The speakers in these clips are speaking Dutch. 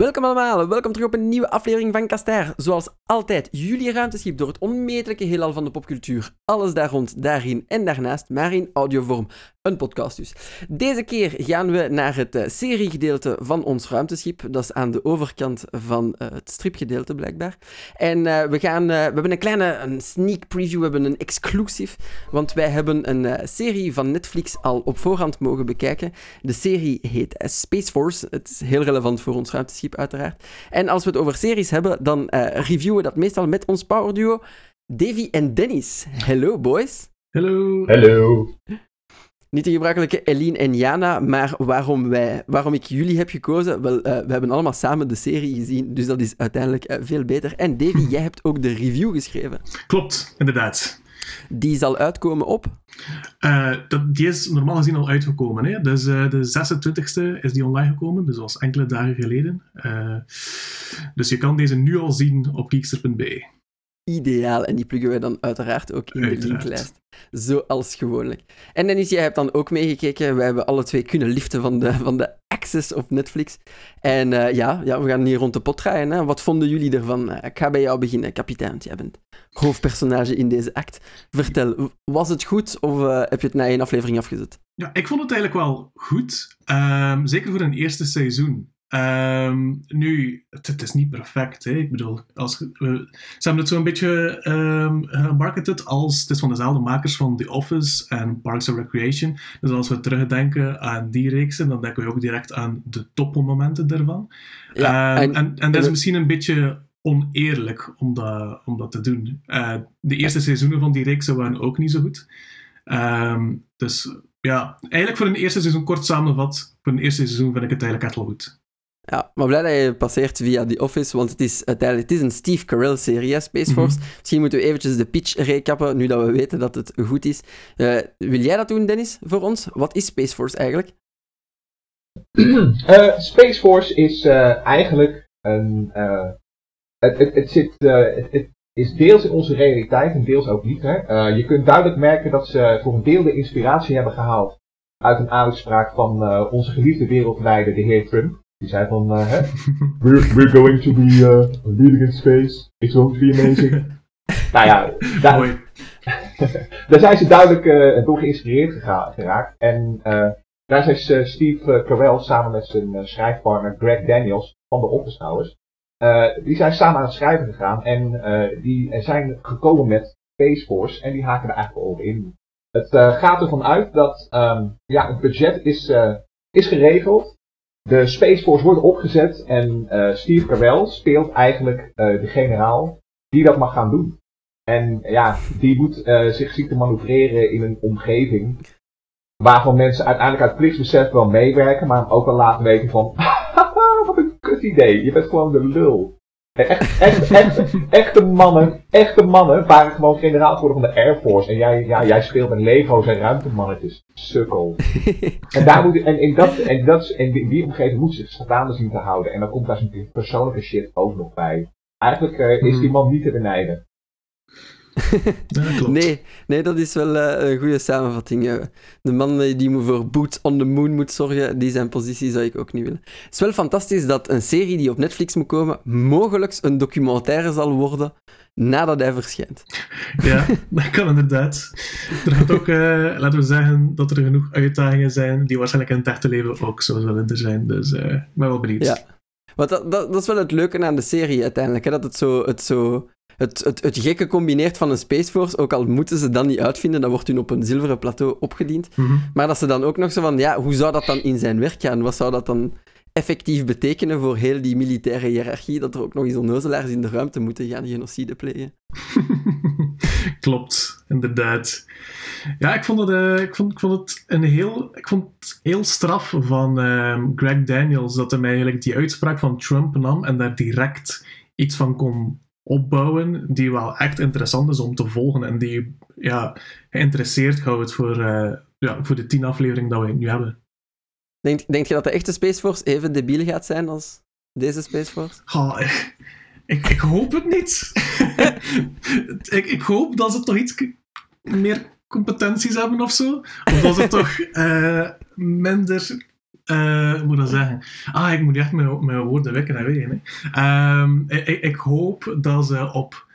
Welkom allemaal, welkom terug op een nieuwe aflevering van Caster. Zoals altijd, jullie ruimteschip door het onmetelijke heelal van de popcultuur. Alles daar rond, daarin en daarnaast, maar in audiovorm. Een podcast dus. Deze keer gaan we naar het uh, seriegedeelte van ons ruimteschip. Dat is aan de overkant van uh, het stripgedeelte, blijkbaar. En uh, we, gaan, we hebben een kleine een sneak preview, we hebben een exclusive. Want wij hebben een serie van Netflix al op voorhand mogen bekijken. De serie heet Space Force. Het is heel relevant voor ons ruimteschip, uiteraard. En als we het over series hebben, dan reviewen we dat meestal met ons power duo, Davy en Dennis. Hello, boys. Hallo. Hallo. Niet de gebruikelijke Eline en Jana, maar waarom, wij, waarom ik jullie heb gekozen? Wel, uh, we hebben allemaal samen de serie gezien, dus dat is uiteindelijk uh, veel beter. En Davy, jij hebt ook de review geschreven. Klopt, inderdaad. Die zal uitkomen op? Uh, dat, die is normaal gezien al uitgekomen. Hè? Dus de 26e is die online gekomen, dus dat was enkele dagen geleden. dus je kan deze nu al zien op geekster.be ideaal. En die pluggen wij dan uiteraard ook in de linklijst. Zoals gewoonlijk. En Dennis, jij hebt dan ook meegekeken. Wij hebben alle twee kunnen liften van de, van de Op Netflix. En uh, ja, ja, we gaan hier rond de pot draaien. Hè. Wat vonden jullie ervan? Ik ga bij jou beginnen, kapitein. Jij bent hoofdpersonage in deze act. Vertel, was het goed of uh, heb je het na één aflevering afgezet? Ja, ik vond het eigenlijk wel goed. Um, zeker voor een eerste seizoen. Um, nu, het, het, is niet perfect. Hè? Ik bedoel, als, we, ze hebben het zo'n beetje um, gemarketed als het is van dezelfde makers van The Office en Parks and Recreation. Dus als we terugdenken aan die reeksen, dan denken we ook direct aan de toppelmomenten daarvan. Ja, um, en, en, dat is misschien een beetje oneerlijk om dat, om dat te doen. Uh, de eerste seizoenen van die reeksen waren ook niet zo goed. dus ja, eigenlijk voor een eerste seizoen kort samenvat, voor een eerste seizoen vind ik het eigenlijk echt wel goed. Ja, maar blij dat je passeert via The Office, want het is uiteindelijk het is een Steve Carell-serie, Space Force. Mhm. Misschien moeten we eventjes de pitch recappen, nu dat we weten dat het goed is. Uh, wil jij dat doen, Dennis, voor ons? Wat is Space Force eigenlijk? Uh, Space Force is uh, eigenlijk een... het, het, het, zit, het, is deels in onze realiteit en deels ook niet. Hè? je kunt duidelijk merken dat ze voor een deel de inspiratie hebben gehaald uit een uitspraak van onze geliefde wereldleider, de heer Trump. Die zei van, uh, hè, we're, we're going to be uh, leading in space. It's going to be amazing. nou ja, daar, daar zijn ze duidelijk uh, door geïnspireerd geraakt. En daar is Steve Carell samen met zijn schrijfpartner Greg Daniels van de Office die zijn samen aan het schrijven gegaan en die zijn gekomen met Space Force en die haken er eigenlijk over in. Het gaat ervan uit dat um, ja, het budget is, is geregeld. De Space Force wordt opgezet en uh, Steve Carell speelt eigenlijk uh, de generaal die dat mag gaan doen. En ja, die moet uh, zich zien te manoeuvreren in een omgeving waarvan mensen uiteindelijk uit plichtsbesef wel meewerken, maar ook wel laten weten van, wat een kut idee, je bent gewoon de lul. Echt, echt, echt, echte mannen, echte mannen waren gewoon generaal geworden van de Air Force. En jij, ja, jij speelt met Lego's en ruimtemannetjes. Sukkel. en, daar moet, en, in dat, en, dat, en die, die omgeving moet zich staande zien te houden. En dan komt daar zijn persoonlijke shit ook nog bij. Eigenlijk uh, is die hmm. man niet te benijden. nee, nee, dat is wel uh, een goede samenvatting. De man die voor boots on the moon moet zorgen, die zijn positie zou ik ook niet willen. Het is wel fantastisch dat een serie die op Netflix moet komen, mogelijk een documentaire zal worden nadat hij verschijnt. Ja, dat kan inderdaad. Er gaat ook, uh, laten we zeggen, dat er genoeg uitdagingen zijn die waarschijnlijk in het echte leven ook zo zullen er zijn. Dus uh, ik ben wel benieuwd. Ja. Want dat, dat, dat, is wel het leuke aan de serie uiteindelijk, hè? dat het zo, het zo het, het, het gekke combineert van een Space Force, ook al moeten ze dat niet uitvinden, dat wordt hun op een zilveren plateau opgediend. Mhm. Maar dat ze dan ook nog zo van, ja, hoe zou dat dan in zijn werk gaan? Wat zou dat dan effectief betekenen voor heel die militaire hiërarchie, dat er ook nog eens onnozelaars in de ruimte moeten gaan genocide plegen? Klopt, inderdaad. Ja, ik vond het, uh, ik vond, ik vond het een heel, ik vond het heel straf van uh, Greg Daniels dat hij eigenlijk die uitspraak van Trump nam en daar direct iets van kon opbouwen die wel echt interessant is om te volgen en die ja, geïnteresseerd houdt voor, uh, ja, voor de tien afleveringen dat we nu hebben. Denk, denk je dat de echte Space Force even debiel gaat zijn als deze Space Force? Oh, ik, ik hoop het niet. ik, ik hoop dat ze toch iets meer competenties hebben of zo. Of dat ze toch uh, minder hoe moet ik dat zeggen? Ah, ik moet echt mijn, woorden wekken en wegen. Hè. Ehm, ik, ik hoop dat ze op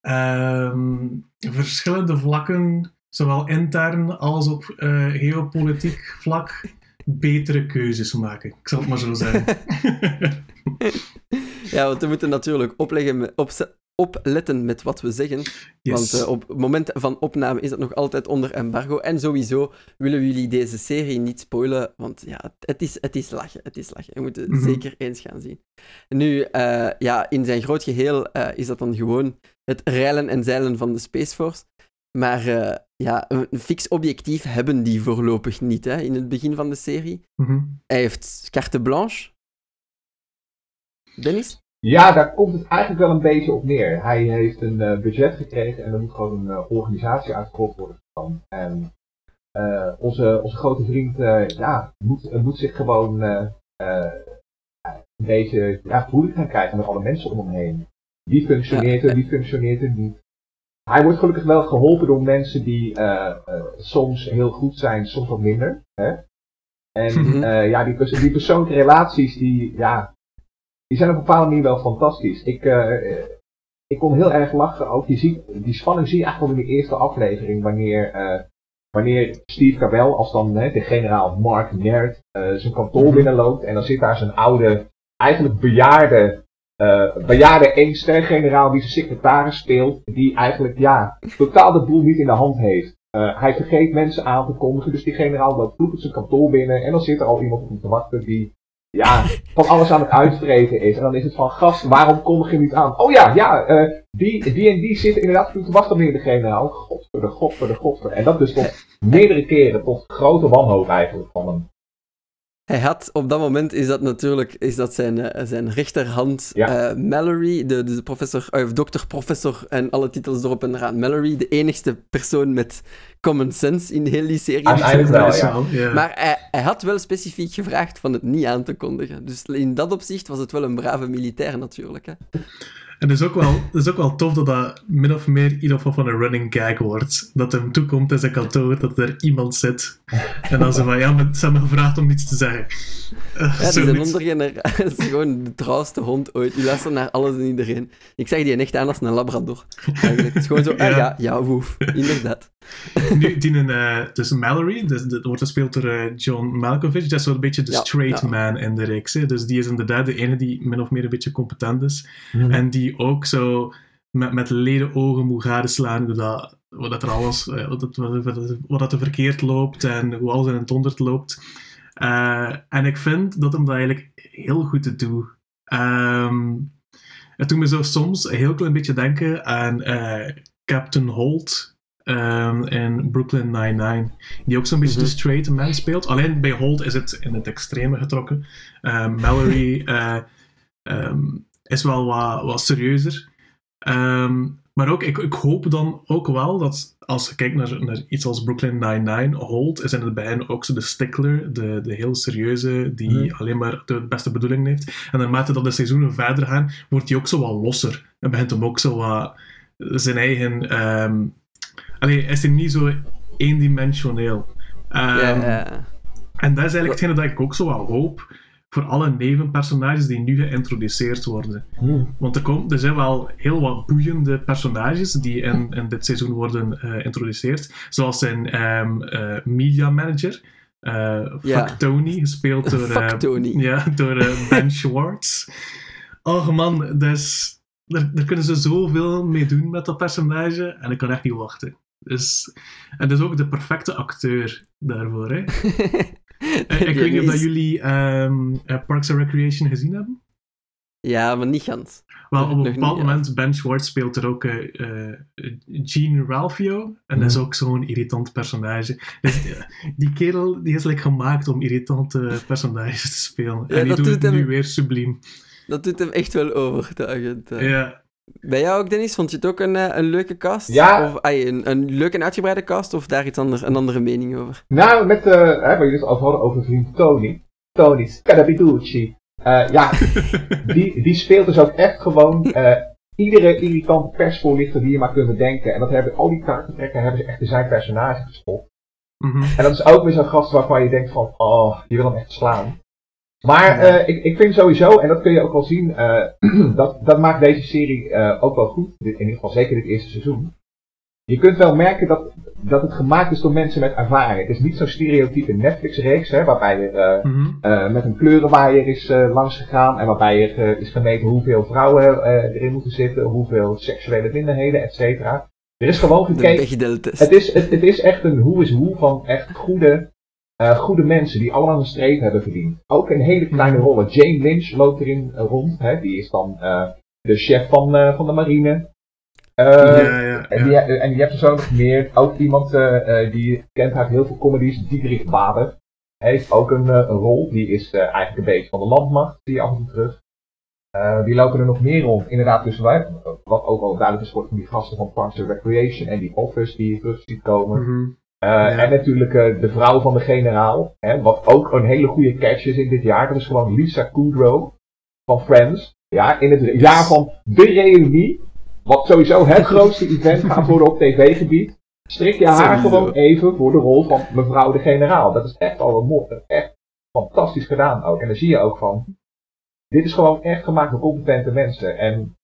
ehm, verschillende vlakken, zowel intern als op uh, geopolitiek vlak, betere keuzes maken. Ik zal het maar zo zeggen. ja, want we moeten natuurlijk opleggen, op, opletten met wat we zeggen. Want uh, op het moment van opname is dat nog altijd onder embargo. En sowieso willen we jullie deze serie niet spoilen, want ja, het is, het is lachen. Het is lachen. We moeten het mm -hmm. zeker eens gaan zien. Nu, uh, ja, in zijn groot geheel uh, is dat dan gewoon het reilen en zeilen van de Space Force. Maar ja, een fix objectief hebben die voorlopig niet hè, in het begin van de serie. Mm -hmm. Hij heeft carte blanche. Dennis? Ja, daar komt het eigenlijk wel een beetje op neer. Hij heeft een uh, budget gekregen en er moet gewoon een uh, organisatie uitgerold worden van. En uh, onze, onze grote vriend ja, moet, moet zich gewoon een beetje ja, moeilijk gaan krijgen met alle mensen om hem heen. Wie functioneert er, wie functioneert er niet. Hij wordt gelukkig wel geholpen door mensen die soms heel goed zijn, soms wat minder. Hè? En -hmm. ja, die, pers die persoonlijke relaties, die, ja, die zijn op een bepaalde manier wel fantastisch. Ik, uh, ik kon heel erg lachen ook. Ziet, die spanning zie je eigenlijk al in de eerste aflevering. Wanneer, uh, wanneer Steve Cabell, als dan hè, de generaal Mark Nerd, zijn kantoor binnenloopt. En dan zit daar zijn oude, eigenlijk bejaarde, bejaarde één-ster-generaal die zijn secretaris speelt. Die eigenlijk, ja, totaal de boel niet in de hand heeft. hij vergeet mensen aan te kondigen. Dus die generaal loopt vloekend zijn kantoor binnen. En dan zit er al iemand op hem te wachten die ja, van alles aan het uitvreten is. En dan is het van, gast, waarom kondig je niet aan? Oh ja, ja, uh, die, die en die zitten inderdaad te wachten meneer de generaal. Godver, godver, godver. En dat dus tot meerdere keren, tot grote wanhoop eigenlijk van hem. Hij had, op dat moment is dat natuurlijk is dat zijn, uh, zijn rechterhand ja. uh, Mallory, de, de professor, of dokter, professor en alle titels erop en eraan. Mallory, de enigste persoon met common sense in heel die serie. Uiteindelijk wel, ja. ja. Maar hij, hij, had wel specifiek gevraagd van het niet aan te kondigen. Dus in dat opzicht was het wel een brave militair natuurlijk. Hè. En het is, ook wel, het is ook wel tof dat dat min of meer in ieder geval van een running gag wordt. Dat hem toekomt in zijn kantoor, dat er iemand zit. En dan ze van, ja, maar ze hebben me gevraagd om niets te zeggen. Uh, ja, die zijn ondergeneratie is gewoon de trouwste hond ooit. Die luistert naar alles en iedereen. Ik zeg die echt aan als een labrador. Eigenlijk. Het is gewoon zo, ja, ah, ja, ja woef. Inderdaad. Nu, die een, uh, dus Mallory, dus, dat wordt gespeeld door uh, John Malkovich. Dat is zo'n beetje de ja, straight ja. man in de reeks. Hè. Dus die is inderdaad de ene die min of meer een beetje competent is. Mm. En die ook zo met, met leden ogen moet gadeslaan dat, wat dat er alles, wat, dat, wat, wat dat er verkeerd loopt en hoe alles in het honderd loopt. Uh, en ik vind dat hem dat eigenlijk heel goed doet. Um, het doet me zo soms een heel klein beetje denken aan uh, Captain Holt um, in Brooklyn Nine-Nine. Die ook zo'n beetje mm -hmm. de straight man speelt. Alleen bij Holt is het in het extreme getrokken. Um, Mallory uh, is wel wat, wat serieuzer. Um, maar ook, ik, ik hoop dan ook wel dat als je kijkt naar, naar iets als Brooklyn Nine-Nine, Holt is in het begin ook zo de stickler, de, de heel serieuze, die mm. alleen maar de beste bedoeling heeft. En naarmate dat de seizoenen verder gaan, wordt hij ook zo wat losser. En begint hem ook zo wat zijn eigen... Alleen is hij niet zo eendimensioneel. Um, yeah, yeah. En dat is eigenlijk hetgene dat ik ook zo hoop voor alle nevenpersonages die nu geïntroduceerd worden. Hmm. Want er, komt, er zijn wel heel wat boeiende personages die in, in dit seizoen worden uh, geïntroduceerd. Zoals zijn um, uh, media manager, uh, Fuck Ja. Tony, gespeeld door, Fuck eh, Tony. ja, door eh, Ben Schwartz. Oh man, dus, daar, daar kunnen ze zoveel mee doen met dat personage en ik kan echt niet wachten. Dus, en dat is ook de perfecte acteur daarvoor. Hè? Eh, ik weet niet of dat jullie ehm, eh, Parks and Recreation gezien hebben. Ja, maar niet gans. Wel, op een bepaald niet, ja. moment, Ben Schwartz speelt er ook eh, Gene Ralphio. En dat is ook zo'n irritant personage. Dus, die kerel die is like, gemaakt om irritante personages te spelen. Ja, en die doet het hem- nu weer subliem. Dat doet hem echt wel overtuigend. eh. Ja. Bij jou ook, Dennis? Vond je het ook een, eh, een leuke cast? Ja. Of een, een leuke en uitgebreide cast? Of daar iets anders, een andere mening over? Nou, met, eh hè, waar jullie het over hadden over vriend Tony. Tony Scarabiducci. Eh ja, die, die speelt dus ook echt gewoon eh, iedere irritante persvoorlichter die je maar kunt bedenken. En dat hebben, al die karaktertrekken hebben ze echt in zijn personage gestopt. Mhm. En dat is ook weer zo'n gast waarvan je denkt van, oh, je wil hem echt slaan. Maar eh, ik, ik vind sowieso, en dat kun je ook wel zien, eh, dat, dat maakt deze serie eh, ook wel goed. In ieder geval zeker dit eerste seizoen. Je kunt wel merken dat, dat het gemaakt is door mensen met ervaring. Het is niet zo'n stereotype Netflix-reeks, waarbij er Mhm. met een kleurenwaaier is eh, langs gegaan en waarbij er is gemeten hoeveel vrouwen erin moeten zitten, hoeveel seksuele minderheden, et cetera. Er is gewoon gekeken. Het is, het, het is echt een hoe is hoe van echt goede, eh, goede mensen die allemaal een streep hebben verdiend. Ook in hele kleine rollen. Jane Lynch loopt erin eh, rond. Hè? Die is dan eh, de chef van, van de marine. Eh, ja, ja, en, ja. die, en die hebt er zo nog meer. Ook iemand die kent uit heel veel comedies. Diederik Bader. Hij heeft ook een, een rol. Die is eigenlijk een beetje van de landmacht. Die af en toe terug. Die lopen er nog meer rond. Inderdaad, dus wij, wat ook al duidelijk is wordt van die gasten van Parks and Recreation en die Office die je terug ziet komen. Mhm. Eh, Ja. En natuurlijk eh, de vrouw van de generaal. Hè, wat ook een hele goede catch is in dit jaar. Dat is gewoon Lisa Kudrow van Friends. Ja, in het jaar van de reunie. Wat sowieso het grootste event gaat worden op tv-gebied. Strik je haar gewoon even voor de rol van mevrouw de generaal. Dat is echt al een mooi. Echt fantastisch gedaan ook. En dan zie je ook van. Dit is gewoon echt gemaakt door competente mensen. En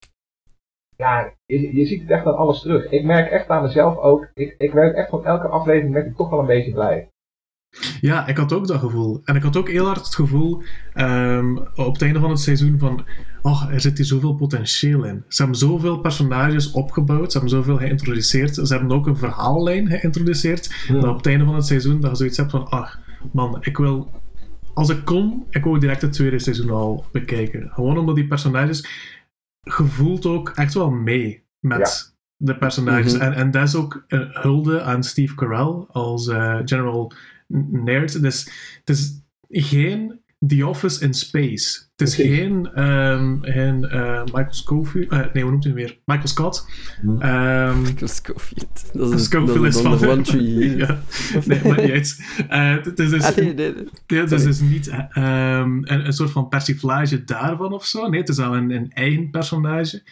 ja, je, je ziet het echt aan alles terug. Ik merk echt aan mezelf ook. Ik, ik werd echt van elke aflevering werd ik toch wel een beetje blij. Ja, ik had ook dat gevoel. En ik had ook heel hard het gevoel ehm, op het einde van het seizoen van... Oh, er zit hier zoveel potentieel in. Ze hebben zoveel personages opgebouwd. Ze hebben zoveel geïntroduceerd. Ze hebben ook een verhaallijn geïntroduceerd. Dat op het einde van het seizoen dat je zoiets hebt van... Ah, man, ik wil... Als ik kon, ik wou direct het tweede seizoen al bekijken. Gewoon omdat die personages... gevoeld ook echt wel mee met de personages. Mhm. en, en dat is ook een hulde aan Steve Carell als eh, General Nerd. Dus het is geen The Office in Space. Het is Precies. geen, ehm, geen eh, Michael Scofield. eh, nee, hoe noemt hij hem weer? Michael Scott. Ehm, Michael Scofield. Dat is, een- Scofield dat is van... One Tree Hill. ja. Nee, maar niet uit. Eh, Het is dus... Ah, het is dus niet ehm, een, een soort van persiflage daarvan of zo. Nee, het is al een, een eigen personage.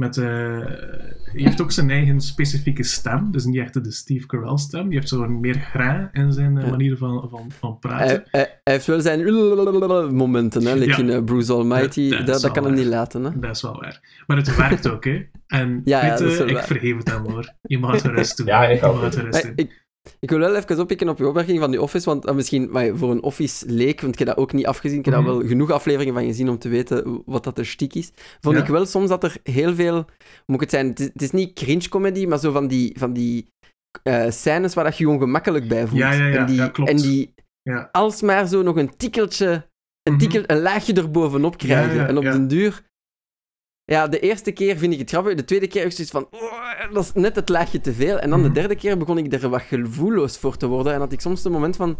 Met, eh, hij heeft ook zijn eigen specifieke stem. Dus niet echt de Steve Carell stem. Die heeft zo'n meer grain in zijn eh, manier van, van, van praten. Hij, hij, hij heeft wel zijn momenten, hè. Like Ja. in eh, Bruce Almighty. Dat- dat Dat, is dat, wel kan hem waar. niet laten, hè. Dat is wel waar. Maar het werkt ook, hè. En Ja, weet ik waar. vergeef het hem, hoor. Je mag er rust doen. Ja, ook. ik, ik wil wel even oppikken op je opmerking van die Office, want eh, misschien maar voor een Office leek, want ik heb dat ook niet afgezien, ik heb daar Mhm. wel genoeg afleveringen van gezien om te weten wat dat de stiek is. Vond Ja. ik wel soms dat er heel veel, moet ik het zijn, het is, het is niet cringe comedy, maar zo van die, van die eh, scènes waar dat je je ongemakkelijk bij voelt. Ja, ja, ja, en die, ja, klopt. En die Ja. alsmaar zo nog een tikkeltje, een, Mhm. een laagje erbovenop krijgen. En op den duur... Ja, de eerste keer vind ik het grappig. De tweede keer het zoiets van... "Oh, dat is net het laagje te veel. En dan Mhm. de derde keer begon ik er wat gevoelloos voor te worden. En had ik soms een moment van...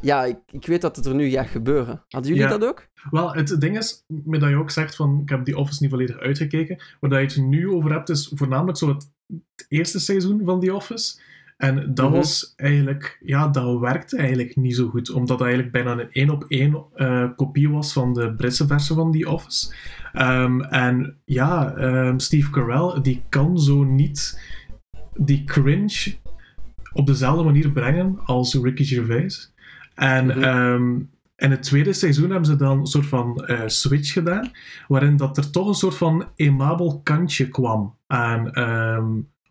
Ja, ik, ik weet dat het er nu gaat gebeuren. Hadden jullie Ja. dat ook? Wel, het ding is, met dat je ook zegt van, ik heb die Office niet volledig uitgekeken. Waar dat je het nu over hebt, is voornamelijk zo het, het eerste seizoen van die Office. En dat Mhm. was eigenlijk, ja, dat werkte eigenlijk niet zo goed. Omdat dat eigenlijk bijna een één op één kopie was van de Britse versie van die Office. Ehm, en ja, ehm, Steve Carell, die kan zo niet die cringe op dezelfde manier brengen als Ricky Gervais. En ehm, in het tweede seizoen hebben ze dan een soort van eh, switch gedaan, waarin dat er toch een soort van emabel kantje kwam aan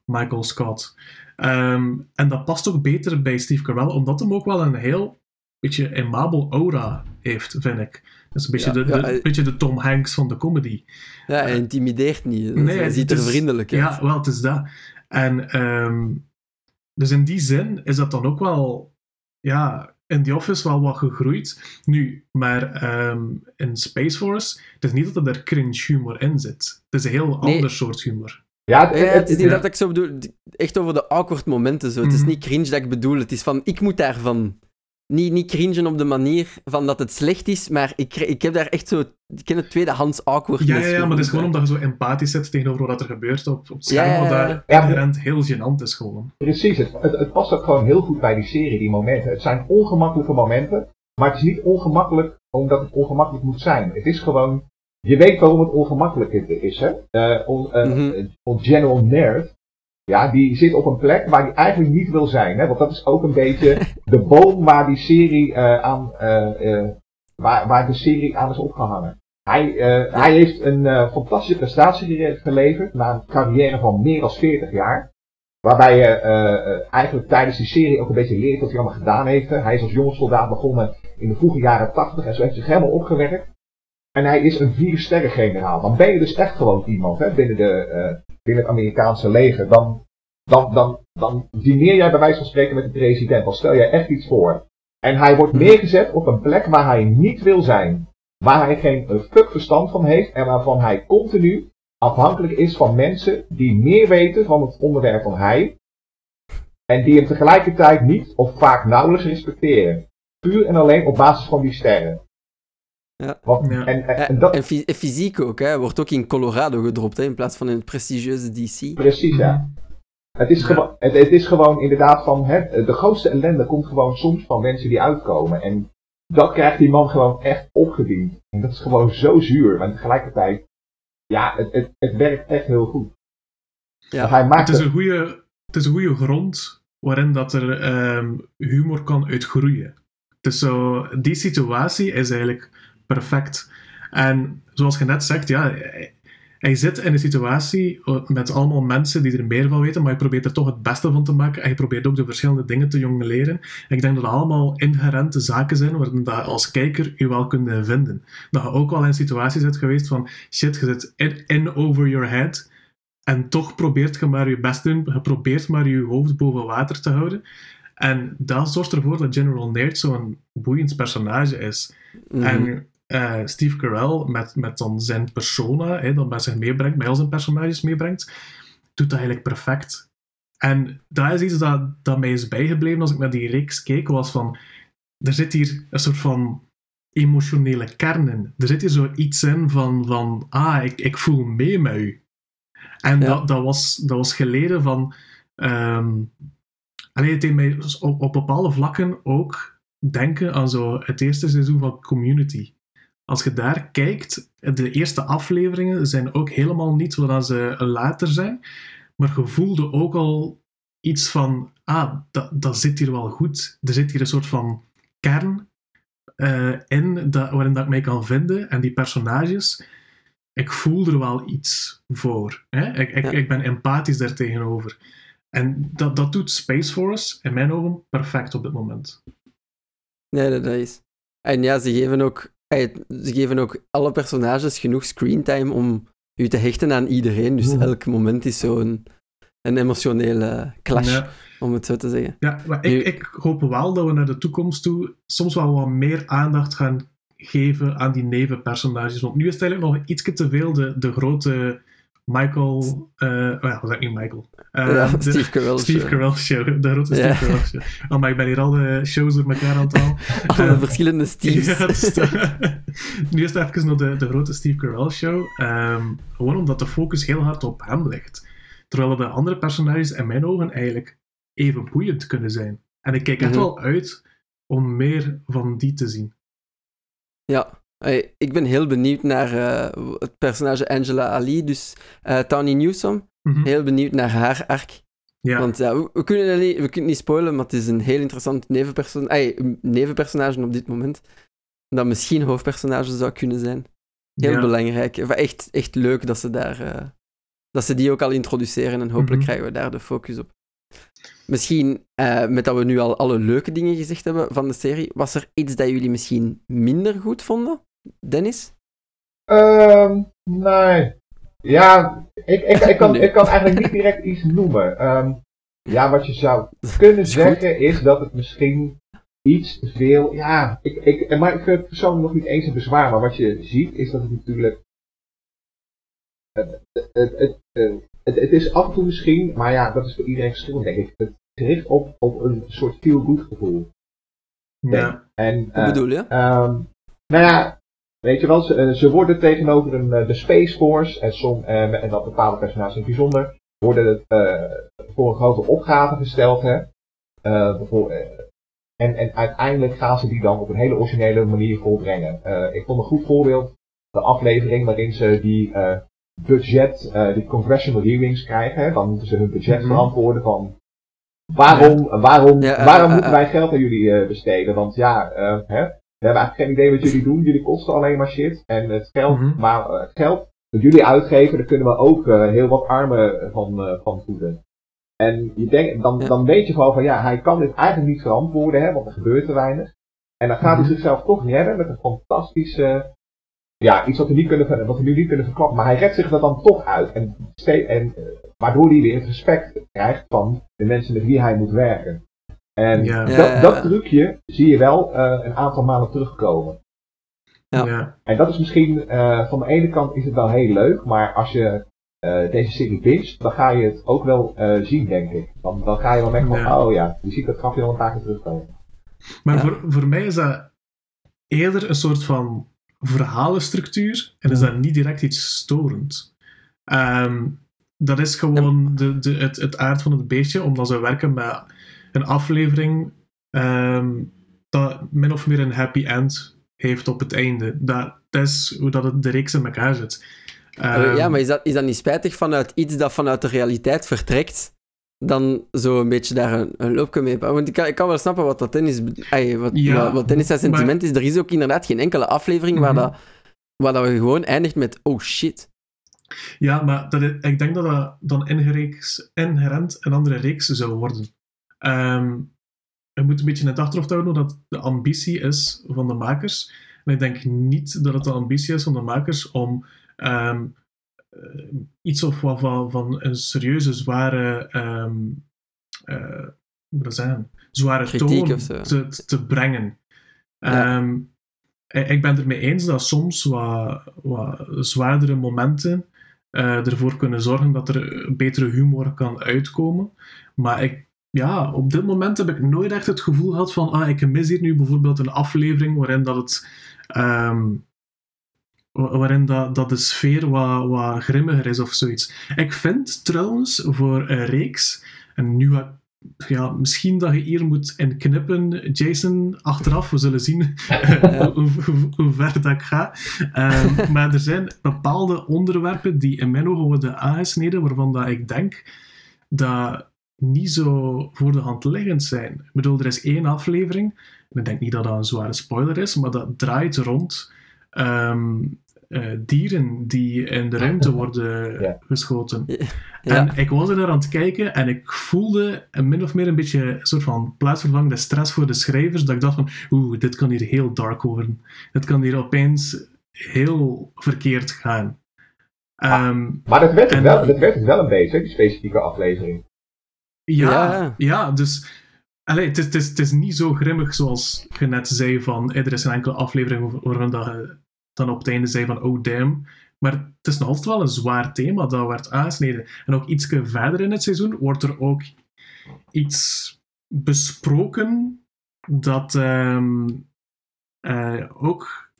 Michael Scott. Ehm, en dat past ook beter bij Steve Carell, omdat hem ook wel een heel beetje emabel aura heeft, vind ik. Dat is een beetje, Ja, de, ja, de, hij- beetje de Tom Hanks van de comedy. Ja, hij intimideert niet. Nee, hij ziet er is- vriendelijk uit. Ja, wel, het is dat. En dus dus in die zin is dat dan ook wel, ja, in The Office wel wat gegroeid. Nu, maar ehm, in Space Force, het is niet dat er cringe humor in zit. Het is een heel Nee. ander soort humor. Ja, het, Ja, het is niet ja. dat ik zo bedoel. Echt over de awkward momenten zo. Het is Mhm. niet cringe dat ik bedoel. Het is van, ik moet daarvan. Niet, niet cringen op de manier van dat het slecht is, maar ik, ik heb daar echt zo. Ik ken het tweedehands awkward. Ja, ja, ja, maar het is gewoon omdat je zo empathisch zit tegenover wat er gebeurt op, op het scherm, Ja, daar Ja. inherent heel gênant is gewoon. Precies, het, het, het past ook gewoon heel goed bij die serie, die momenten. Het zijn ongemakkelijke momenten, maar het is niet ongemakkelijk omdat het ongemakkelijk moet zijn. Het is gewoon, je weet waarom het ongemakkelijk is, hè? Eh on, eh, Mhm. eh, on General Nerd, ja, die zit op een plek waar hij eigenlijk niet wil zijn. Hè? Want dat is ook een beetje de boom waar die serie uh, aan, uh, waar, waar de serie aan is opgehangen. Hij, hij heeft een fantastische prestatie geleverd na een carrière van meer dan 40 jaar. Waarbij je eigenlijk tijdens die serie ook een beetje leert wat hij allemaal gedaan heeft. Hij is als jonge soldaat begonnen in de vroege jaren 80 en zo heeft zich helemaal opgewerkt. En hij is een vier sterren generaal. Dan ben je dus echt gewoon iemand hè, binnen, de, uh, binnen het Amerikaanse leger. Dan, dan, dan, dan dineer jij bij wijze van spreken met de president. Dan stel jij echt iets voor. En hij wordt mhm. neergezet op een plek waar hij niet wil zijn. Waar hij geen fuck verstand van heeft en waarvan hij continu afhankelijk is van mensen die meer weten van het onderwerp dan hij. En die hem tegelijkertijd niet of vaak nauwelijks respecteren. Puur en alleen op basis van die sterren. Ja. En, en, dat... en, fysiek ook, hè. wordt ook in Colorado gedropt hè, in plaats van in het prestigieuze DC. Precies, ja. Het is, gewoon, het, het, is gewoon inderdaad van, hè, de grootste ellende komt gewoon soms van mensen die uitkomen. En dat krijgt die man gewoon echt opgediend. En dat is gewoon zo zuur, maar tegelijkertijd, ja, het, het, het werkt echt heel goed. Ja. Hij maakt het, is een goede, het is een goede grond waarin dat er um, humor kan uitgroeien. Dus zo, die situatie is eigenlijk perfect. En zoals je net zegt, ja, hij zit in een situatie met allemaal mensen die er meer van weten, maar je probeert er toch het beste van te maken en je probeert ook de verschillende dingen te jongleren. En ik denk dat dat allemaal inherente zaken zijn waarin je als kijker je wel kunt vinden. Dat je ook wel in situaties zit geweest van shit, je zit in, over your head en toch probeert je maar je best te doen, je probeert maar je hoofd boven water te houden. En dat zorgt ervoor dat General Nerd zo'n boeiend personage is. Mhm. En uh, Steve Carell met, met dan zijn persona, hè, dat met zich meebrengt, met al zijn personages meebrengt, doet dat eigenlijk perfect. En dat is iets dat, dat mij is bijgebleven als ik naar die reeks keek, was van, er zit hier een soort van emotionele kern in. Er zit hier zoiets in van, van ah, ik, ik voel mee met u. En dat, dat, was, dat was geleden van... Um, alleen het deed mij op, op bepaalde vlakken ook denken aan zo het eerste seizoen van Community als je daar kijkt, de eerste afleveringen zijn ook helemaal niet zoals ze later zijn. Maar je voelde ook al iets van, ah, dat, dat zit hier wel goed. Er zit hier een soort van kern uh, in dat, waarin dat ik mij kan vinden. En die personages, ik voel er wel iets voor. Hè? Ik, ik, ik ben empathisch daar tegenover. En dat, dat doet Space Force in mijn ogen perfect op dit moment. Nee, dat is. En ja, ze geven ook ze geven ook alle personages genoeg screentime om je te hechten aan iedereen. Dus elk moment is zo'n een emotionele clash, om het zo te zeggen. Ja, maar ik, ik hoop wel dat we naar de toekomst toe soms wel wat meer aandacht gaan geven aan die nevenpersonages. Want nu is het eigenlijk nog iets te veel de, de grote Michael, uh, oh ja, was dat niet Michael? Uh, ja, de, Steve Carell Steve show. Carell show, de grote Steve Carell show. Oh, maar ik ben hier al de shows door elkaar aan het halen. Alle verschillende Steves. Ja, dus, nu is het even nog de, de grote Steve Carell show. Um, gewoon omdat de focus heel hard op hem ligt. Terwijl de andere personages in mijn ogen eigenlijk even boeiend kunnen zijn. En ik kijk echt mm wel uit om meer van die te zien. Ja, ik ben heel benieuwd naar uh, het personage Angela Ali, dus uh, Tawny Newsom. Mm Heel benieuwd naar haar arc. Ja. Want ja, we, kunnen niet, we kunnen niet spoilen, maar het is een heel interessant nevenperson nevenpersonage op dit moment. Dat misschien hoofdpersonage zou kunnen zijn. Heel belangrijk. Echt, echt leuk dat ze, daar, uh, dat ze die ook al introduceren en hopelijk mhm. krijgen we daar de focus op. Misschien, uh, met dat we nu al alle leuke dingen gezegd hebben van de serie, was er iets dat jullie misschien minder goed vonden? Dennis? Um, nee. Ja, ik, ik, ik, kan, ik kan eigenlijk niet direct iets noemen. Um, ja, wat je zou kunnen zeggen is dat het misschien iets te veel. Ja, ik, ik, maar ik vind het persoonlijk nog niet eens een bezwaar. Maar wat je ziet is dat het natuurlijk. Het, het, het, het, het is af en toe misschien, maar ja, dat is voor iedereen verschillend, denk ik. Het gericht op, op een soort feel-good gevoel. Ja. En, Hoe bedoel je? Um, nou ja, Weet je wel, ze, eh, ze worden tegenover een, eh, de Space Force, en, som, en dat bepaalde personages in het bijzonder, worden uh, voor een grote opgave gesteld. Hè? Uh, en, en uiteindelijk gaan ze die dan op een hele originele manier volbrengen. ik vond een goed voorbeeld de aflevering waarin ze die budget, eh, die congressional hearings krijgen. Hè, dan moeten ze hun budget Mhm. verantwoorden van waarom, waarom, Ja, eh, waarom eh, moeten eh. wij geld aan jullie eh, besteden? Want ja, eh, hè, we hebben eigenlijk geen idee wat jullie doen. Jullie kosten alleen maar shit. En het geld, Mhm. maar eh, het geld dat jullie uitgeven, daar kunnen we ook eh, heel wat armen van, eh, van voeden. En je denkt, dan, dan weet je gewoon van ja, hij kan dit eigenlijk niet verantwoorden, hè, want er gebeurt te weinig. En dan gaat hij Mhm. zichzelf toch redden met een fantastische, ja, iets wat we, niet kunnen, wat we nu niet kunnen verklappen. Maar hij redt zich er dan toch uit. En, en, waardoor hij weer het respect krijgt van de mensen met wie hij moet werken. En Ja. dat, Ja, dat trucje zie je wel eh, een aantal malen terugkomen. Ja. Ja. En dat is misschien, eh, van de ene kant is het wel heel leuk, maar als je eh, deze serie binge, dan ga je het ook wel eh, zien, denk ik. Dan, dan ga je wel merken van, Ja. oh ja, je ziet dat grapje wel een paar keer terugkomen. Maar Ja. voor, voor mij is dat eerder een soort van verhalenstructuur en is dat niet direct iets storend. Ehm, dat is gewoon de, de, het, het aard van het beestje, omdat ze werken met een aflevering ehm, dat min of meer een happy end heeft op het einde. Dat, dat is hoe dat het, de reeks in elkaar zit. Eh, Ehm, ja, maar is dat, is dat niet spijtig vanuit iets dat vanuit de realiteit vertrekt? Dan zo een beetje daar een, een loopje mee. Want ik kan, ik kan wel snappen wat dat Dennis, ay, wat, Ja, wat, wat Dennis zijn maar- sentiment is. Er is ook inderdaad geen enkele aflevering waar, Mhm. dat, waar dat we gewoon eindigt met oh shit. Ja, maar dat is- ik denk dat dat dan ingereeks, inherent een andere reeks zou worden. Ehm je moet een beetje in het achterhoofd houden dat de ambitie is van de makers. En ik denk niet dat het de ambitie is van de makers om ehm, eh, iets of wat van, van een serieuze, zware, ehm eh, hoe dat zeggen? Zware Kritiek toon te, te brengen. Ja. Ik ik ben het ermee eens dat soms wat, wat zwaardere momenten eh, ervoor kunnen zorgen dat er betere humor kan uitkomen. Maar ik, ja, op dit moment heb ik nooit echt het gevoel gehad van ah, ik mis hier nu bijvoorbeeld een aflevering waarin dat het ehm, wa- waarin dat, dat de sfeer wat, wat grimmiger is of zoiets. Ik vind trouwens voor een reeks, en nu ga- ja, misschien dat je hier moet in knippen, Jason, achteraf, we zullen zien hoe ver dat ik ga. Ehm, maar er zijn bepaalde onderwerpen die in mijn ogen worden aangesneden, waarvan dat ik denk dat niet zo voor de hand liggend zijn. Ik bedoel, er is één aflevering, en ik denk niet dat dat een zware spoiler is, maar dat draait rond ehm, eh, dieren die in de ruimte worden Ja. geschoten. Ja. En ik was er naar aan het kijken en ik voelde min of meer een beetje een soort van plaatsvervangende stress voor de schrijvers. Dat ik dacht van, oeh, dit kan hier heel dark worden. Dit kan hier opeens heel verkeerd gaan. Ehm, Maar dat werd het, En- wel, dat werd het wel een beetje, die specifieke aflevering. Ja, Ja. ja, dus... Allee, het, is, het, is, het is niet zo grimmig zoals je net zei van... er is een enkele aflevering waarvan dat je dan op het einde zei van... Oh, damn. Maar het is nog altijd wel een zwaar thema dat werd aangesneden. En ook iets verder in het seizoen wordt er ook iets besproken dat ehm, eh, ook...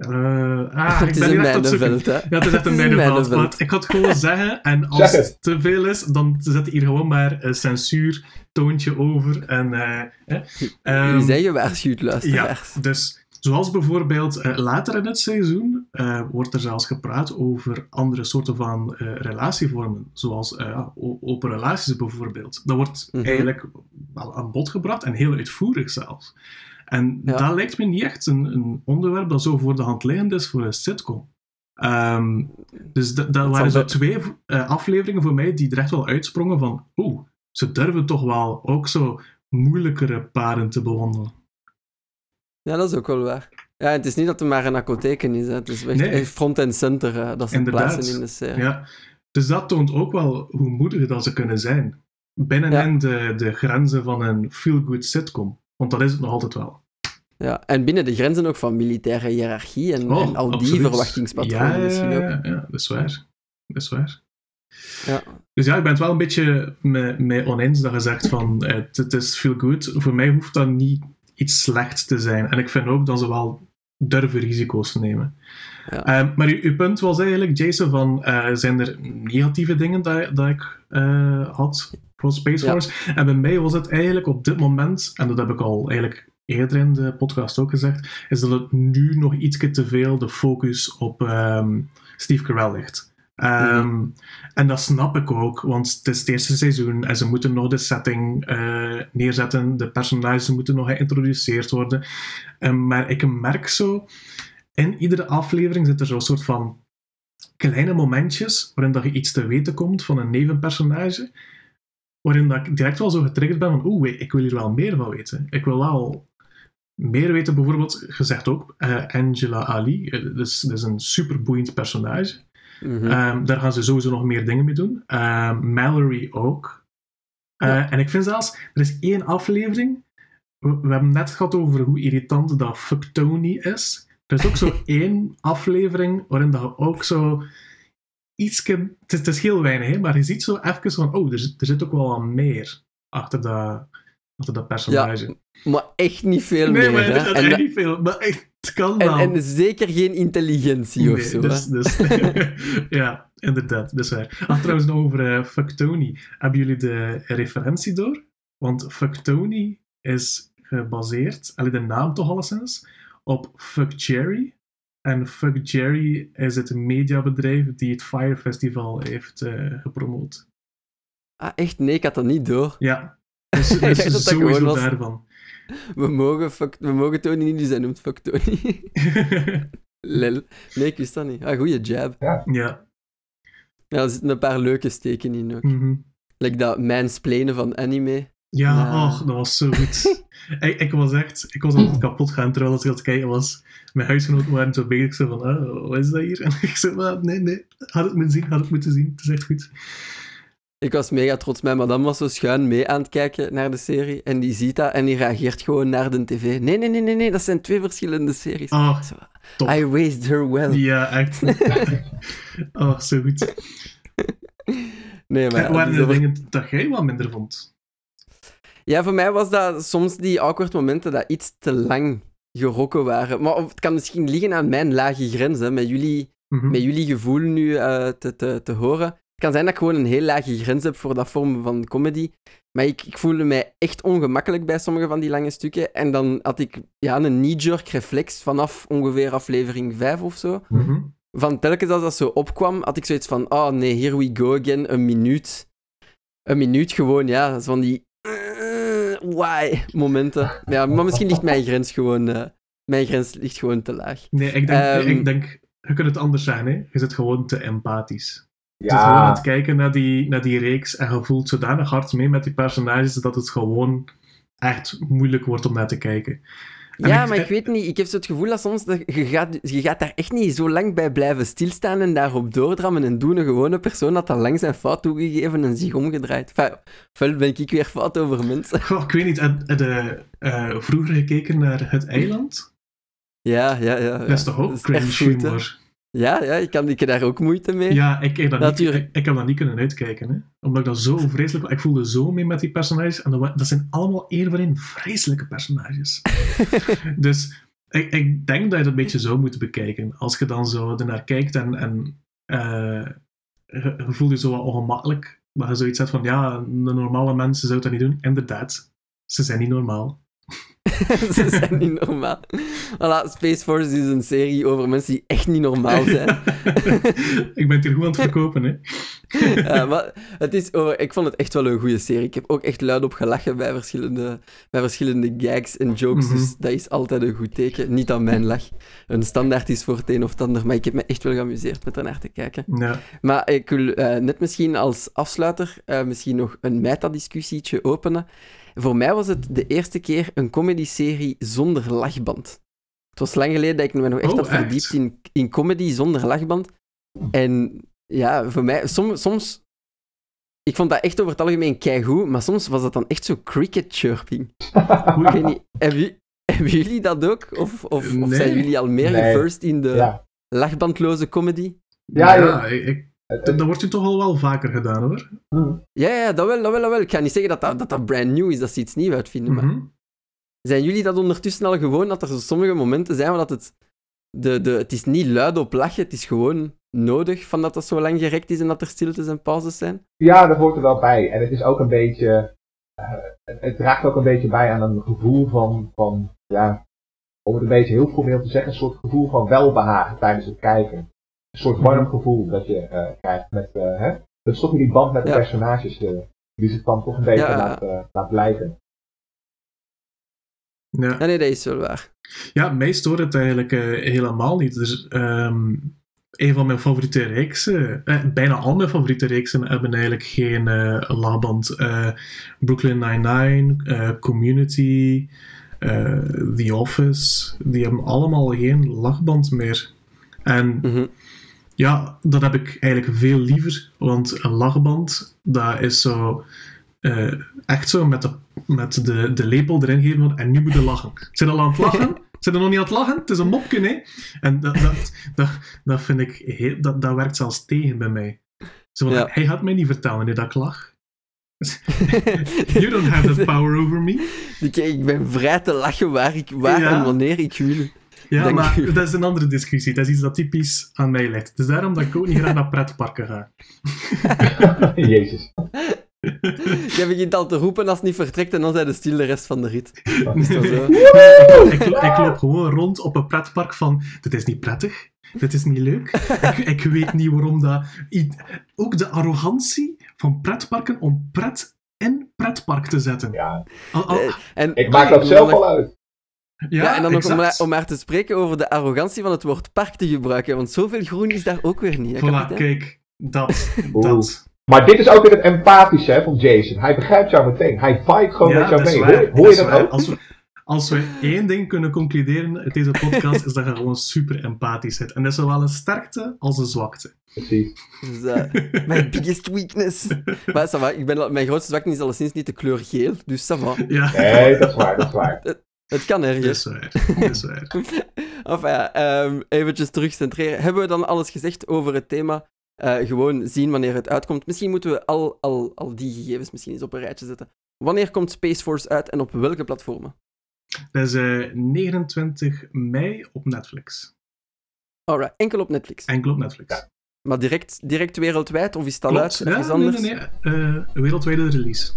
eh, ah, het ik is ben een mijnenveld, hè. Ja, het is echt een Het is een mijnenveld. mijnenveld. Maar ik ga het gewoon zeggen. En als het. te veel is, dan zet hier gewoon maar een censuurtoontje over. En, eh, hè. Ehm, Wie zijn gewaarschuwd, ja, luisteraars? dus zoals bijvoorbeeld eh, later in het seizoen eh, wordt er zelfs gepraat over andere soorten van eh, relatievormen, zoals eh, open relaties bijvoorbeeld. Dat wordt Mhm. eigenlijk wel aan bod gebracht en heel uitvoerig zelfs. En Ja. dat lijkt me niet echt een, een onderwerp dat zo voor de hand liggend is voor een sitcom. Ehm, dus dat, waren zo twee eh, afleveringen voor mij die er echt wel uitsprongen van oeh, ze durven toch wel ook zo moeilijkere paren te bewandelen. Ja, dat is ook wel waar. Ja, het is niet dat het maar een apotheken is. Hè. Het is echt Nee. echt front en center eh, dat ze Inderdaad. plaatsen in de serie. Ja, dus dat toont ook wel hoe moedig dat ze kunnen zijn. Binnenin de, de grenzen van een feel-good sitcom. Want dat is het nog altijd wel. Ja, en binnen de grenzen ook van militaire hiërarchie en, Oh, en al die verwachtingspatronen ja, misschien ook. Ja, ja, dat is waar. Dat is waar. Ja. Dus ja, ik ben het wel een beetje mee, mee oneens dat je zegt van eh, het, het is feel-good. Voor mij hoeft dat niet iets slechts te zijn. En ik vind ook dat ze wel durven risico's nemen. Ja. Ehm, maar uw, uw punt was eigenlijk, Jason, van eh, zijn er negatieve dingen dat, dat ik eh, had voor Space Ja. Force? En bij mij was het eigenlijk op dit moment, en dat heb ik al eigenlijk eerder in de podcast ook gezegd, is dat het nu nog iets te veel de focus op ehm, Steve Carell ligt. Ehm, En dat snap ik ook, want het is het eerste seizoen en ze moeten nog de setting eh, neerzetten. De personages moeten nog geïntroduceerd worden. Ehm, maar ik merk zo, in iedere aflevering zit er zo'n soort van kleine momentjes waarin dat je iets te weten komt van een nevenpersonage. Waarin dat ik direct wel zo getriggerd ben van, oeh, ik wil hier wel meer van weten. Ik wil wel meer weten, bijvoorbeeld, gezegd ook, eh, Angela Ali. Eh, Dat is, dat is een superboeiend personage. Mhm. Ehm, daar gaan ze sowieso nog meer dingen mee doen. Ehm, Mallory ook. Eh, Ja. En ik vind zelfs, er is één aflevering. We, we hebben net gehad over hoe irritant dat Fuck Tony is. Er is ook zo één aflevering waarin dat ook zo iets. Het is, het is heel weinig, hè, maar je ziet zo even van: oh, er, zit- er zit ook wel wat meer achter dat, achter dat personage. Maar echt niet veel nee, meer. maar hè. dat is En, echt dat- niet veel. Maar echt, het kan en, wel. en zeker geen intelligentie of Nee, zo. dus, dus, ja, inderdaad, dat is waar. Ach, trouwens, nog over Fuck Tony. Hebben jullie de referentie door? Want Fuck Tony is gebaseerd, allee, de naam toch alleszins, op Fuck Jerry. En Fuck Jerry is het mediabedrijf die het Fire Festival heeft eh, gepromoot. Ah, echt? Nee, ik had dat niet door. Ja, dus, Ik dus dat sowieso daarvan. We mogen, fuck, we mogen Tony niet, dus hij noemt fuck Tony. Lel. Nee, ik wist dat niet. Ah, goeie jab. ja. Ja, er zitten een paar leuke steken in ook. mhm. Like dat mansplainen van anime. Ja, Ja. och, dat was zo goed. ik, ik was echt, ik was aan het kapot gaan terwijl ik aan het kijken was. Mijn huisgenoten waren zo bezig, zo van, ah, wat is dat hier? En ik zei, "Maar nee, nee, had het moeten zien, had het moeten zien. Het is echt goed. Ik was mega trots. Mijn madame was zo schuin mee aan het kijken naar de serie. En die ziet dat en die reageert gewoon naar de tv. Nee, nee, nee, nee, nee dat zijn twee verschillende series. Ah, Zo, top. I raised her well. Ja, echt. oh, zo goed. Nee, maar ja, waren er dingen dat jij wat minder vond? Ja, voor mij was dat soms die awkward momenten dat iets te lang gerokken waren. Maar het kan misschien liggen aan mijn lage grens, hè, met, jullie, Mhm. met jullie gevoel nu eh, te, te, te horen. Het kan zijn dat ik gewoon een heel lage grens heb voor dat vorm van comedy. Maar ik, ik voelde mij echt ongemakkelijk bij sommige van die lange stukken. En dan had ik ja, een knee-jerk reflex vanaf ongeveer aflevering 5 of zo. Mhm. Van telkens als dat zo opkwam, had ik zoiets van: oh nee, here we go again. Een minuut. Een minuut gewoon, ja. Van die. Why momenten. Ja, maar misschien ligt mijn grens gewoon. eh, mijn grens ligt gewoon te laag. Nee, ik denk, Ehm. ik denk, je kunt het anders zijn, hè. Je zit gewoon te empathisch. Je zit gewoon aan Ja, het kijken naar die, naar die reeks en je voelt zodanig hard mee met die personages dat het gewoon echt moeilijk wordt om naar te kijken. Ja, ik- maar ik weet niet. Ik heb zo het gevoel dat soms. Dat je, gaat, je gaat daar echt niet zo lang bij blijven stilstaan en daarop doordrammen en doen. Een gewone persoon had al lang zijn fout toegegeven en zich omgedraaid. Enfin, ofwel ben ik weer fout over mensen. Goh, ik weet niet, je eh, vroeger gekeken naar Het Eiland? Ja, ja, ja. ja. Dat is toch ook cringe humor? Ja, ja, ik, kan, ik daar ook moeite mee. Ja, ik, ik, dat niet, ik, ik heb dat niet kunnen uitkijken. Hè? Omdat ik dat zo vreselijk... Ik voelde zo mee met die personages. En dat, dat zijn allemaal één vreselijke personages. dus ik, ik denk dat je dat een beetje zo moet bekijken. Als je dan zo ernaar kijkt en, en eh, je, je voelt je zo wat ongemakkelijk. Maar je zoiets hebt van, ja, de normale mensen zouden dat niet doen. Inderdaad, ze zijn niet normaal. Ze zijn niet normaal. Voilà, Space Force is een serie over mensen die echt niet normaal zijn. ik ben het hier goed aan het verkopen, hè. Ja, maar het is, ik vond het echt wel een goede serie. Ik heb ook echt luid op gelachen bij verschillende, bij verschillende gags en jokes. Mhm. Dus dat is altijd een goed teken. Niet aan mijn lach. Een standaard is voor het een of het ander. Maar ik heb me echt wel geamuseerd met ernaar te kijken. Ja. Maar ik wil eh, net misschien als afsluiter eh, misschien nog een meta-discussietje openen. Voor mij was het de eerste keer een comedy-serie zonder lachband. Het was lang geleden dat ik me nog echt Oh, had echt? verdiept in, in comedy zonder lachband. En ja, voor mij, soms, soms... Ik vond dat echt over het algemeen keigoed, maar soms was dat dan echt zo cricket chirping. Ik weet niet, hebben, jullie- hebben jullie dat ook? Of, of, of Nee. zijn jullie al meer Nee. geversed in de ja. lachbandloze comedy? Ja, Ja, ja. ik, Het- dat wordt je toch al wel vaker gedaan, hoor. hm. Ja, ja, dat wel, dat wel, dat wel. Ik ga niet zeggen dat dat, dat, dat brand new is, dat ze iets nieuws uitvinden, maar... Mhm. Zijn jullie dat ondertussen al gewoon, dat er sommige momenten zijn waar dat het... De, de, het is niet luid op lachen, het is gewoon nodig van dat dat zo lang gerekt is en dat er stiltes en pauzes zijn? Ja, dat hoort er wel bij. En het is ook een beetje. eh, het, het draagt ook een beetje bij aan een gevoel van, van. Ja, om het een beetje heel formeel te zeggen, een soort gevoel van welbehagen tijdens het kijken. Soort warm gevoel dat je eh, krijgt met, eh, hè? Dat is toch die band met de Ja. personages, eh, die zich dan toch een beetje Ja. laat, eh, laat blijven. Ja. Ja, nee, dat is wel waar. Ja, mij stoort het eigenlijk eh, helemaal niet. Dus, ehm, een van mijn favoriete reeksen, eh, bijna al mijn favoriete reeksen hebben eigenlijk geen eh lachband. Eh, Brooklyn Nine-Nine, eh, Community, eh, The Office, die hebben allemaal geen lachband meer. En Mhm. Ja, dat heb ik eigenlijk veel liever, want een lachband, dat is zo eh, echt zo met, de, met de, de lepel erin geven van, en nu moet je lachen. Zijn al aan het lachen? Zijn er nog niet aan het lachen? Het is een mopje, hè? En dat, dat, dat, dat vind ik, heel, dat, dat werkt zelfs tegen bij mij. Zo van, Ja. Hij gaat mij niet vertellen dat ik lach. You don't have that power over me. Ik, ik ben vrij te lachen waar, ik, waar Ja. en wanneer ik wil. Ja, maar u. dat is een andere discussie. Dat is iets dat typisch aan mij ligt. Dus daarom dat ik ook niet graag naar pretparken ga. Jezus. Je begint al te roepen als het niet vertrekt en dan zijn de stil de rest van de rit. Is dat zo? ik, lo- ik loop gewoon rond op een pretpark van, dit is niet prettig, dit is niet leuk. ik, ik weet niet waarom dat... Ook de arrogantie van pretparken om pret in pretpark te zetten. Ja, Al- al- Eh, En, ik maak dat en zelf al uit. Ja, Ja, en dan nog om, exact. om maar te spreken over de arrogantie van het woord park te gebruiken, want zoveel groen is daar ook weer niet, hè, Voilà, kapitein? kijk, dat. Dat. Maar dit is ook weer het empathische hè, van Jason. Hij begrijpt jou meteen. Hij vibe gewoon met jou mee. waar, Hoor, hoor je dat waar. ook? Als we, als we één ding kunnen concluderen uit deze podcast, is dat je gewoon super empathisch zit. En dat is zowel een sterkte als een zwakte. Precies. Dus, eh, mijn biggest weakness. Maar ça va, ik ben, mijn grootste zwakte is alleszins niet de kleur geel, dus ça va. Ja, Nee, dat is waar, dat is waar. Het kan dat ergens. is waar. Dat is waar. Enfin ja, ehm, eventjes terugcentreren. Hebben we dan alles gezegd over het thema? Eh, gewoon zien wanneer het uitkomt. Misschien moeten we al, al, al die gegevens misschien eens op een rijtje zetten. Wanneer komt Space Force uit en op welke platformen? Dat is eh, 29 mei op Netflix. Alright, enkel op Netflix. Enkel op Netflix. Maar direct, direct wereldwijd of is het al Klopt. uit? Ja, anders? nee, nee. Eh, wereldwijde release.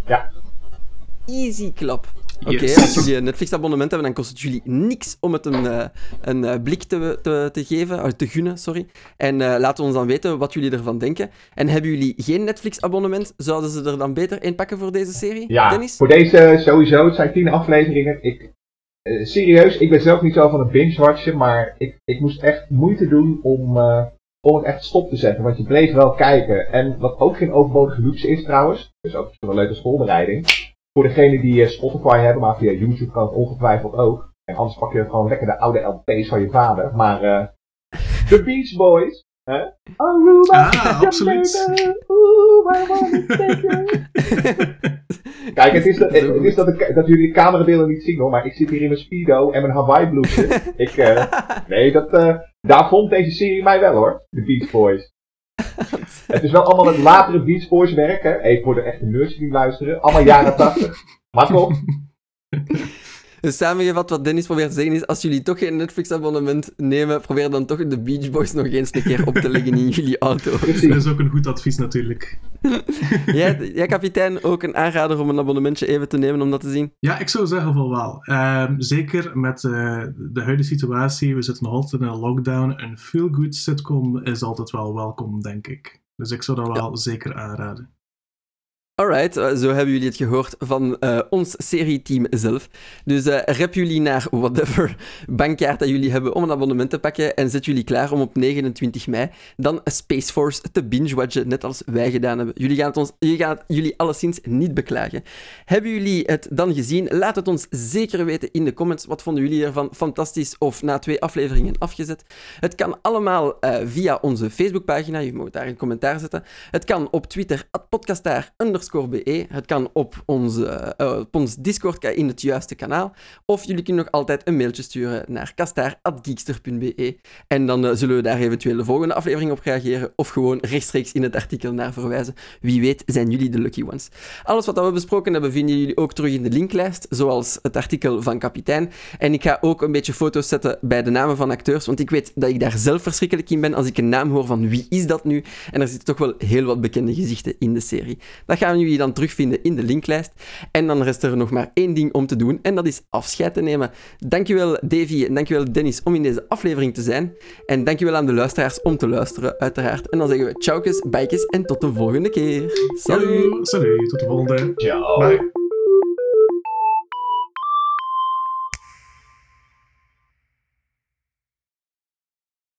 Easy klap. Oké, Yes. als jullie een Netflix-abonnement hebben, dan kost het jullie niks om het een, eh, een eh, blik te, te, te geven, eh, te gunnen, sorry. En eh laat ons dan weten wat jullie ervan denken. En hebben jullie geen Netflix-abonnement, zouden ze er dan beter in pakken voor deze serie, Ja, Dennis? voor deze sowieso. Het zijn tien afleveringen. Ik, eh, serieus, ik ben zelf niet zo van een binge-watchen, maar ik, ik moest echt moeite doen om, eh, om het echt stop te zetten. Want je bleef wel kijken. En wat ook geen overbodige luxe is trouwens, dus ook een leuke schoolbereiding. Voor degenen die eh, Spotify hebben, maar via YouTube kan het ongetwijfeld ook. En anders pak je gewoon lekker de oude LP's van je vader. Maar eh The Beach Boys. Hè? Aruba, Ah, absoluut. Kijk, het is, dat, het, het is dat, de, dat jullie de camerabeelden niet zien hoor, maar ik zit hier in mijn speedo en mijn Hawaii blouse. ik, eh, nee, dat, eh, daar vond deze serie mij wel hoor, de Beach Boys. het is wel allemaal het latere Beach Boys werk, hè. Even voor de echte nerds die luisteren. Allemaal jaren 80. Maar toch, Dus samengevat, wat Dennis probeert te zeggen is, als jullie toch geen Netflix-abonnement nemen, probeer dan toch de Beach Boys nog eens een keer op te leggen in jullie auto. Dat is ook een goed advies natuurlijk. Jij, jij, kapitein, ook een aanrader om een abonnementje even te nemen om dat te zien? Ja, ik zou zeggen van wel. Ehm, zeker met eh, de huidige situatie. We zitten nog altijd in een lockdown. Een feel-good sitcom is altijd wel welkom, denk ik. Dus ik zou dat wel zeker aanraden. Alright, eh, zo hebben jullie het gehoord van eh, ons serieteam zelf. Dus eh rep jullie naar whatever bankkaart dat jullie hebben om een abonnement te pakken en zet jullie klaar om op 29 mei dan Space Force te binge-watchen, net als wij gedaan hebben. Jullie gaan het, ons, jullie gaan het jullie alleszins niet beklagen. Hebben jullie het dan gezien? Laat het ons zeker weten in de comments. Wat vonden jullie ervan? Fantastisch of na twee afleveringen afgezet? Het kan allemaal via onze Facebookpagina. Je mag daar een commentaar zetten. Het kan op Twitter, podcastaar be. Het kan op, onze, eh, op ons Discord in het juiste kanaal. Of jullie kunnen nog altijd een mailtje sturen naar kastaar.geekster.be. En dan eh, zullen we daar eventueel de volgende aflevering op reageren. Of gewoon rechtstreeks in het artikel naar verwijzen. Wie weet zijn jullie de lucky ones. Alles wat we besproken hebben, vinden jullie ook terug in de linklijst. Zoals het artikel van kapitein. En ik ga ook een beetje foto's zetten bij de namen van acteurs. Want ik weet dat ik daar zelf verschrikkelijk in ben als ik een naam hoor van wie is dat nu. En er zitten toch wel heel wat bekende gezichten in de serie. Dat gaan we gaan jullie dan terugvinden in de linklijst. En dan rest er nog maar één ding om te doen, en dat is afscheid te nemen. Dankjewel Davy en dankjewel Dennis om in deze aflevering te zijn. En dankjewel aan de luisteraars om te luisteren, uiteraard. En dan zeggen we tjaukes, bijkes en tot de volgende keer. Salut! Salut, tot de volgende. Ciao. Bye.